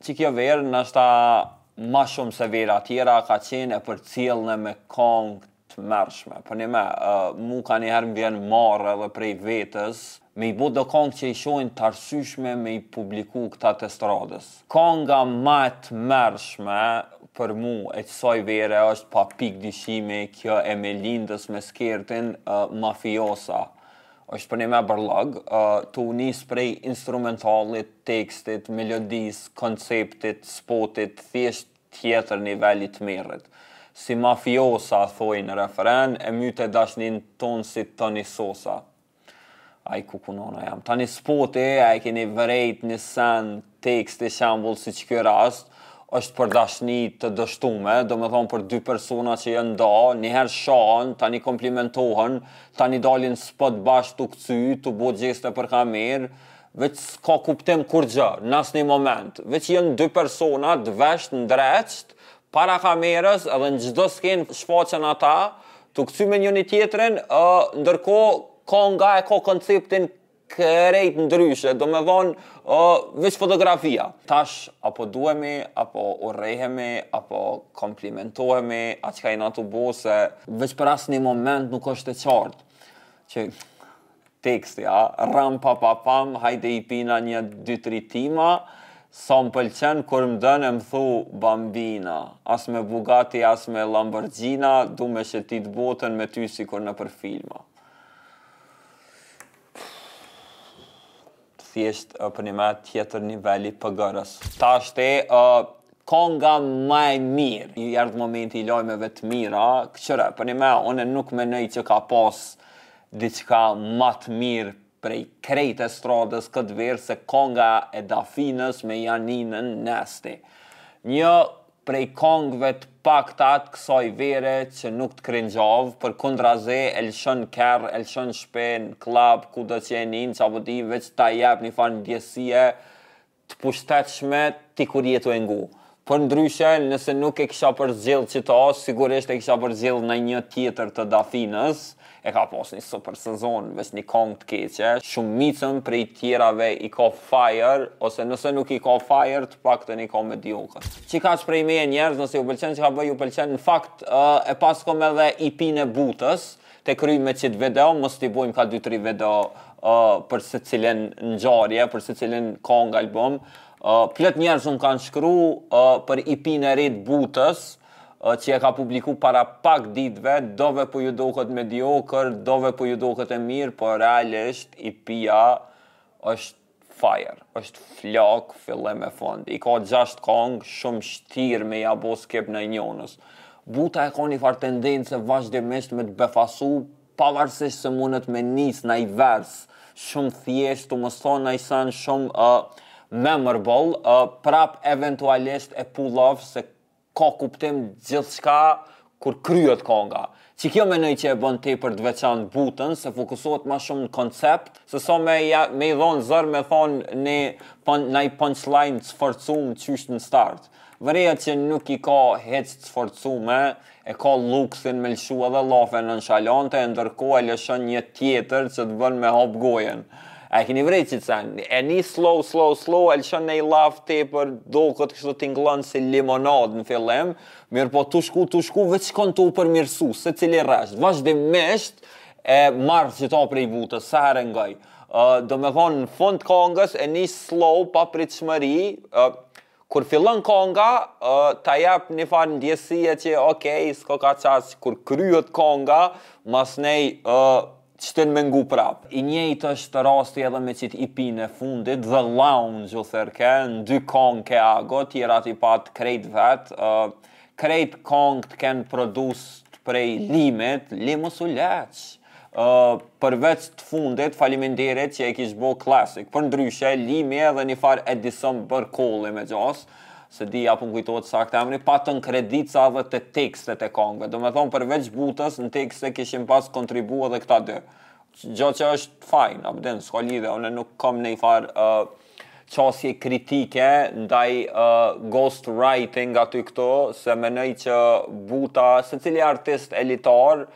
Që kjo verë, nashta ma shumë se vera tjera, ka qenë e përcjellne me kongë t'tmerrshme. Përnime, mu kanjëherë m'vjen marrë edhe prej vetes, me i bo do kongë që i shohin t'arsyshme me i publiku kta t'estradës. Konga ma e tmerrshme për mu e qsaj vere është pa pikë dyshimi kjo e Melindës me Skerdin, Mafiosa. Është përnime bërllog, tu nis prej instrumentalit, tekstit, melodisë, konceptit, spotit, thjesht tjetër nivel i tmerrit. Si mafiosa, thojnë në refren, e myte dashninë tonë si Toni Sosa. Ai kuku nona jem. Tani spoti, a e keni vërejt një send? teksti shembull siç ky rast është për dashni të dështume, domethënë për dy persona që janë nda, njëherë shahen, tani komplimentohen, tani dalin n'spot bashkë tu kcy, tu bo gjeste për kamerë, veç s'ka kuptim kurrgjë, n'asnjë moment, veç janë dy persona t'veshtë, t'ndreqtë para kamerës dhe n'çdo skenë shfaqen ata tu kcy me njoni tjetrin, ë ndërkohë konga e ka konceptin krejt ndryshe, do me thonë, veç fotografia. Tash, apo duhemi, apo urrejhemi, apo komplimentohemi, a qka jena tu bo, se veç për asnjë moment nuk është e qartë, qe teksti, a, rram pa pa pam, hajde i pina një dy tri tima, sa më pëlqen kur më don e më thu bambina, as me bugati, as me lamborgjina, du me shetitë botën me ty sikur nëpër filma. Thjesht ë përnime tjetër nivel i pëgërës. Tashti ë konga ma e mirë. Ju erdh momenti i lajmeve të mira, kqyre përnime unë nuk menoj që ka pas diçka ma të mirë prej krejt estradës këtë verë se konga e Dafinës me Ya Ninën, Nasty. Një Prej kongëve të pakta të kësaj vere që nuk të krinxhon, përkundrazi e lëshon n'kerr, e lëshon n'shpi, n'klab, kudo që e nin, çka po di, veç ta jep një farë ndjesie të pushtetshme ti kur je tu e ngu. Përndryshe, nëse nuk e kisha përzgjedh qëto, sigurisht e kisha përzgjedh nanjë tjetër të Dafinës, e ka pas një super sezon, veç një kongë të keqe, shumicën prej tjerave i ka fire, ose nëse nuk i ka fire, të paktën i ka mediokër. Qekaq prej meje njerëz, nëse ju pëlqen çka bëj, ju pëlqen, në fakt, e paskom edhe EP-në e Butës, t'e kryj me qit video, mos t'i bojmë ka 2-3 video për secilën ngjarje, për secilën kongë album, plot njerëz m'kanë shkru për EP-në e re t'Butës, që e ka publiku para pak ditëve, dove po ju duket mediokër, dove po ju duket e mirë, por realisht EP-ja është fire, është flak fillim e fund. I ka gjashtë kong, shumë shtirë me ja bo skip naj njonës. Buta e ka një farë tendence vazhdimisht me të befasu, pavarësisht se mundet me nis naj vers, shumë thjesht, tu mos thonë naj sen shumë uh, memorable, uh, prap eventualisht e pull off se ka kuptim gjithçka kur kryhet konga. Qikjo menoj që e bën tepër të veçantë Butën, se fokusohet ma shumë në koncept, se sa me ja me i dhanë zor me thanë naj pan naj punchline të sforcumë qysh në start. Vërehet që nuk i ka hiç të sforcume, e ka luksin me lshu edhe llafe nonshalante e ndërkohë e lëshon një tjetër që të bën me hap gojën. A e keni vrejt qit sen, e nis slow, slow, slow, e lshon naj llaf tepër doket kshtu tingllon si limonad në fillim, mirëpo tu shku, tu shku, veç shkon tu u përmirësu secili rresht, vazhdimisht e marr qita prej Butës, sa herë e ngoj. Uh, domethonë, në fund kongës e nis slow, papritshmëri, uh, kur fillon konga, uh, ta jep një farë ndjesie që, okej, okay, s'koka qaq, kur kryhet konga, masnej, uh, T'shtin me ngu prap. I njejtë është rasti edhe me qit EP-në e fundit The Lounge u thirrke në dy kong ke Ago tjerat i pat krejt vet ë krejt kongt ken produced prej Limit lim o suleç ë përveç të fundit faliminderit që e kish bo classic përndryshe Limi edhe nifar Edison Bërkolli me gjasë s'e di a po më kujtohet saktë emri, patën kredica edhe te tekstet e kongëve. Domethonë përveç Butës në tekste kishin pas kontribu edhe këta dy. Gjo që është fajn, a po din, s'ka lidhje, unë nuk kam najfarë ë qasje kritike ndaj ë ghost writing aty këtu, se menoj që Buta, secili artist elitar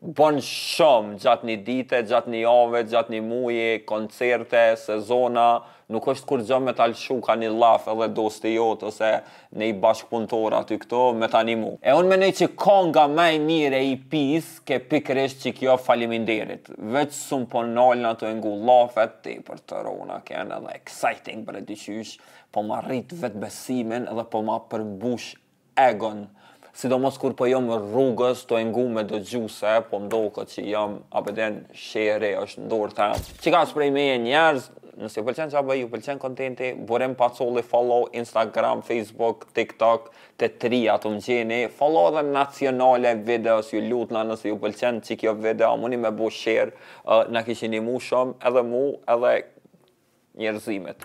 Bën shumë, gjatë një dite, gjatë një jave, gjatë një muji, koncerte, sezona, nuk është kurrgjë me ta lshu ka një llaf edhe dosti jot ose nij bashkëpunëtor aty këtu me t'nimu. E unë menoj që konga ma e mirë e EP-s ke pikërisht qikjo faleminderit. Veq s'un po nalna tu e ngu llafet, tepër të rona ken edhe exciting bre dyqysh po ma rrit vetbesimin dhe po ma përmbush egon sidomos kur po jom rrugës tu e ngu me dëgjuse po mdoket që jom abeden shehri është në dorë teme qikaq prej meje njerz nëse ju pëlqen qa bëj ju pëlqen kontenti Burim Pacolli follow instagram facebook tiktok te trija atu m'gjeni follow edhe nacionale videos ju lutna nëse ju pëlqen qikjo video a muni me bo share na kishi nimu shum edhe mu edhe njerzimit.